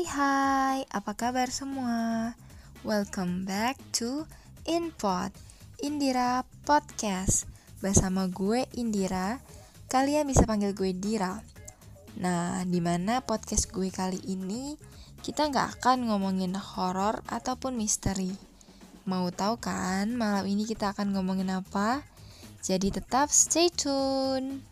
Hai hai, apa kabar semua? Welcome back to Inpod Indira Podcast. Bersama gue Indira. Kalian bisa panggil gue Dira. Nah, di mana podcast gue kali ini Kita nggak akan ngomongin horor ataupun misteri. Mau tahu kan malam ini kita akan ngomongin apa? Jadi tetap stay tune.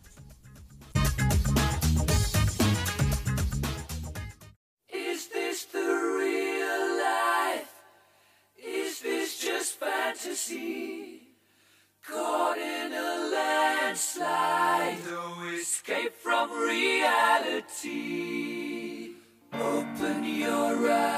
You're right.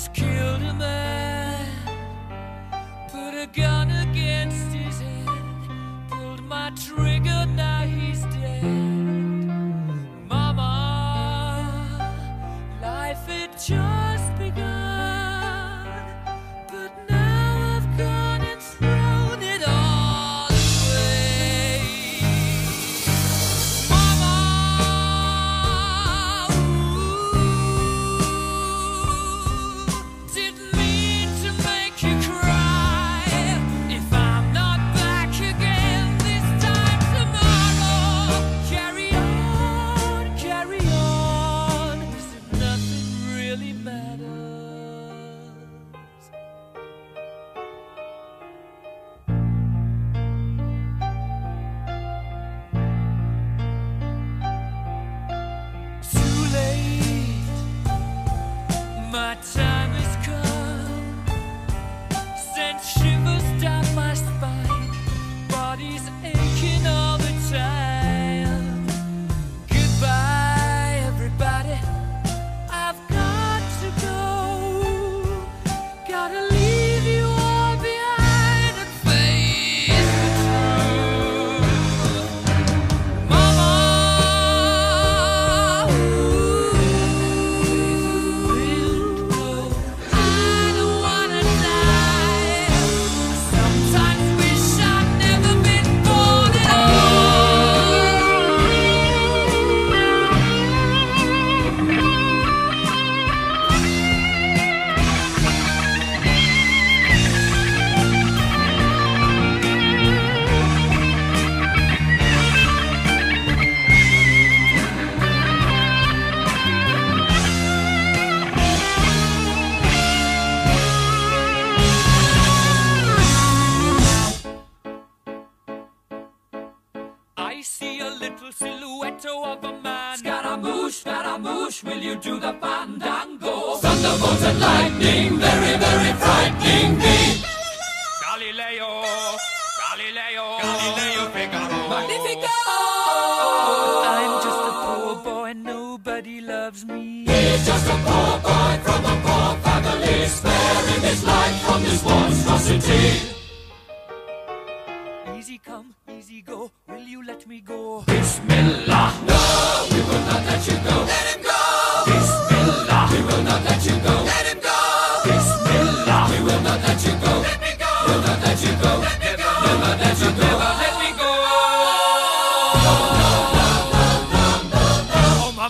was killed in the you to the fandango. Thunderbolts and lightning, very, very frightening me. Galileo, Galileo, Galileo Figaro. Magnifico!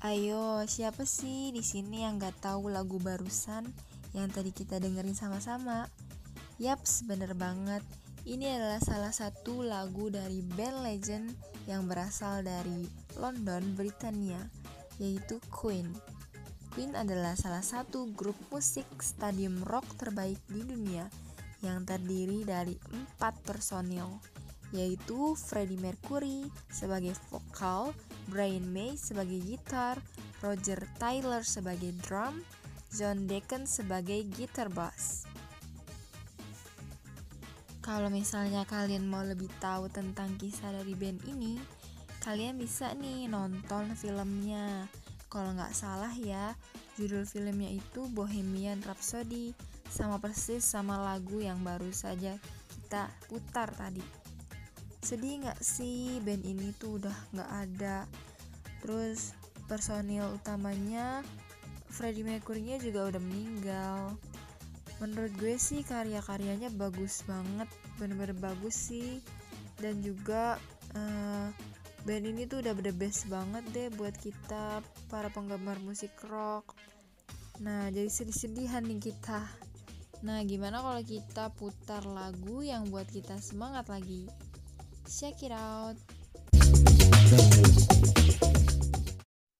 Ayo, siapa sih di sini yang gak tahu lagu barusan yang tadi kita dengerin sama-sama? Yaps, bener banget. Ini adalah salah satu lagu dari band legend yang berasal dari London, Britania, yaitu Queen. Queen adalah salah satu grup musik stadium rock terbaik di dunia yang terdiri dari empat personil, yaitu Freddie Mercury sebagai vokal, Brian May sebagai gitar, Roger Taylor sebagai drum, John Deacon sebagai gitar bass. Kalau misalnya kalian mau lebih tahu tentang kisah dari band ini, kalian bisa nih nonton filmnya. Kalau nggak salah ya, judul filmnya itu Bohemian Rhapsody, sama persis sama lagu yang baru saja kita putar tadi sedih nggak sih? Band ini tuh udah nggak ada. Terus personil utamanya Freddie Mercury-nya juga udah meninggal. Menurut gue sih karya-karyanya bagus banget bener-bener bagus sih. Dan juga uh, band ini tuh udah the best banget deh buat kita para penggemar musik rock. Nah jadi sedih-sedihan nih kita. Nah gimana kalau kita putar lagu yang buat kita semangat lagi Check it out.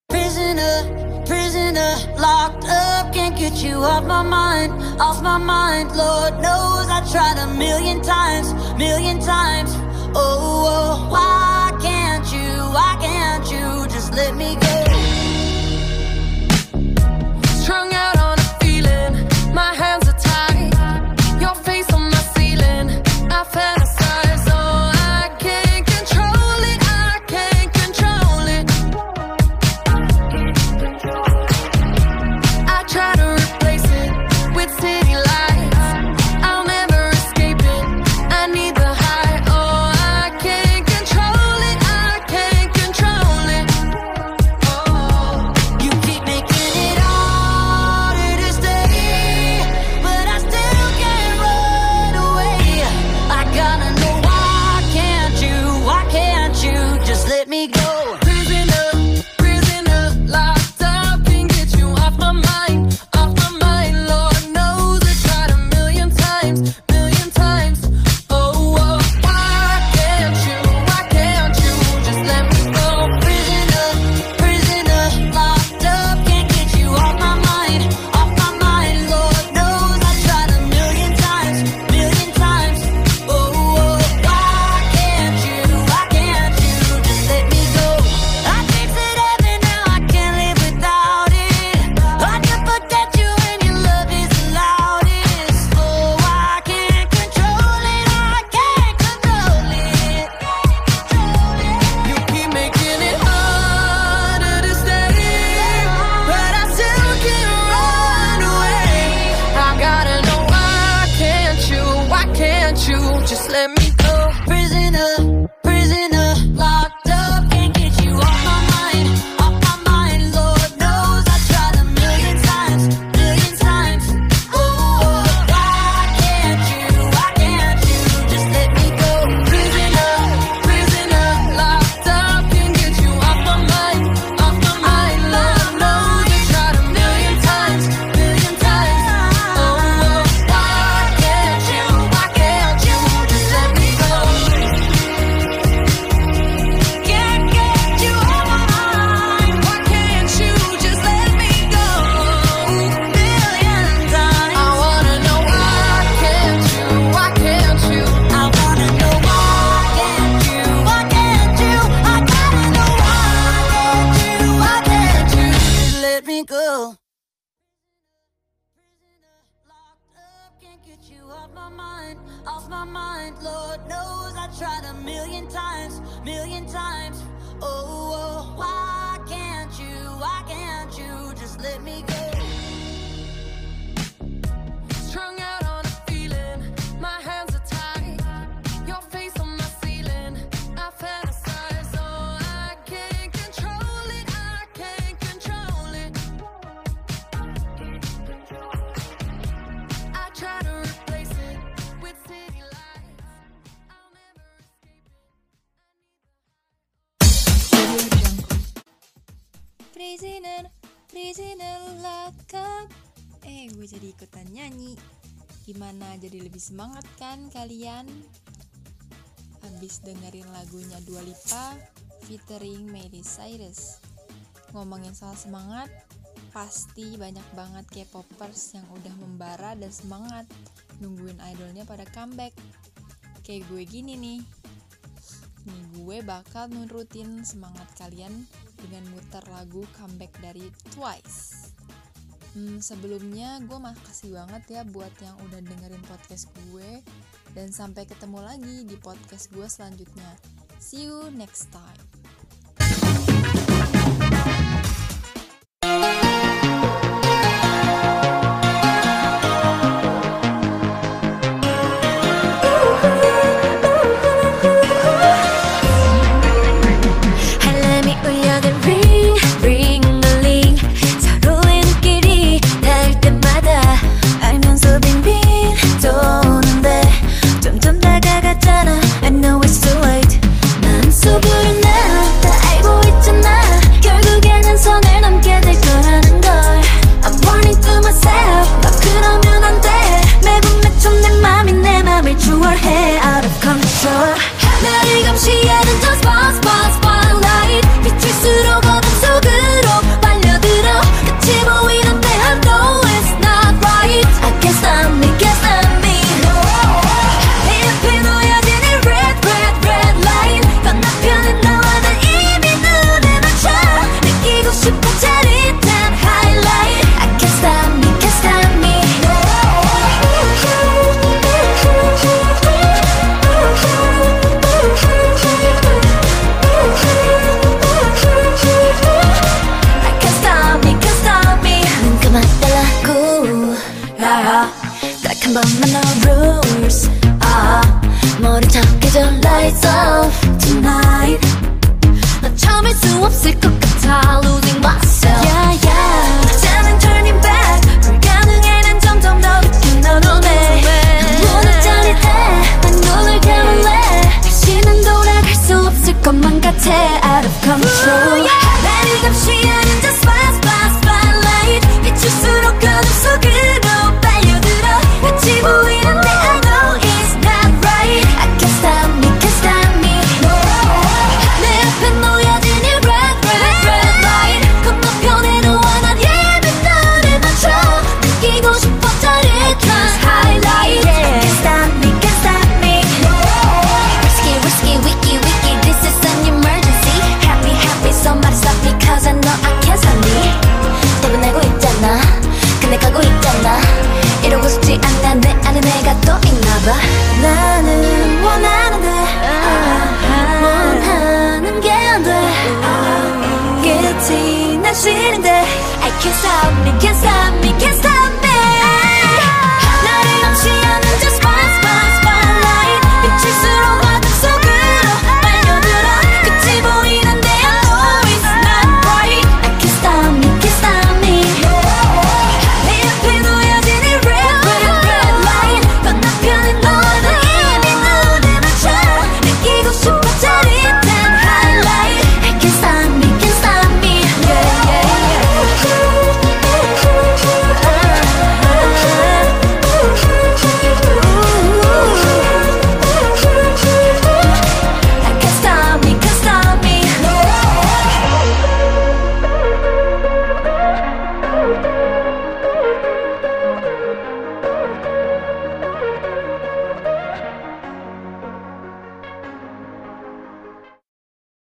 Prisoner, prisoner, locked up, can't get you off my mind, off my mind. Lord knows I tried a million times, million times. Oh, oh why can't you, why can't you just let me go? off my mind. Lord knows I tried a million times, million times. Oh, oh why can't you, why can't you just let me go? prisoner prisoner love eh gue jadi ikutan nyanyi. Gimana jadi lebih semangat kan kalian? Habis dengerin lagunya Dua Lipa featuring Miley Cyrus. Ngomongin soal semangat pasti banyak banget K-popers yang udah membara dan semangat nungguin idolnya pada comeback. Kayak gue gini nih. Nih gue bakal nurutin semangat kalian dengan muter lagu comeback dari Twice. Hmm, sebelumnya gue makasih banget ya buat yang udah dengerin podcast gue dan sampai ketemu lagi di podcast gue selanjutnya. See you next time. 난 싫은데. I can't stop me can't stop me.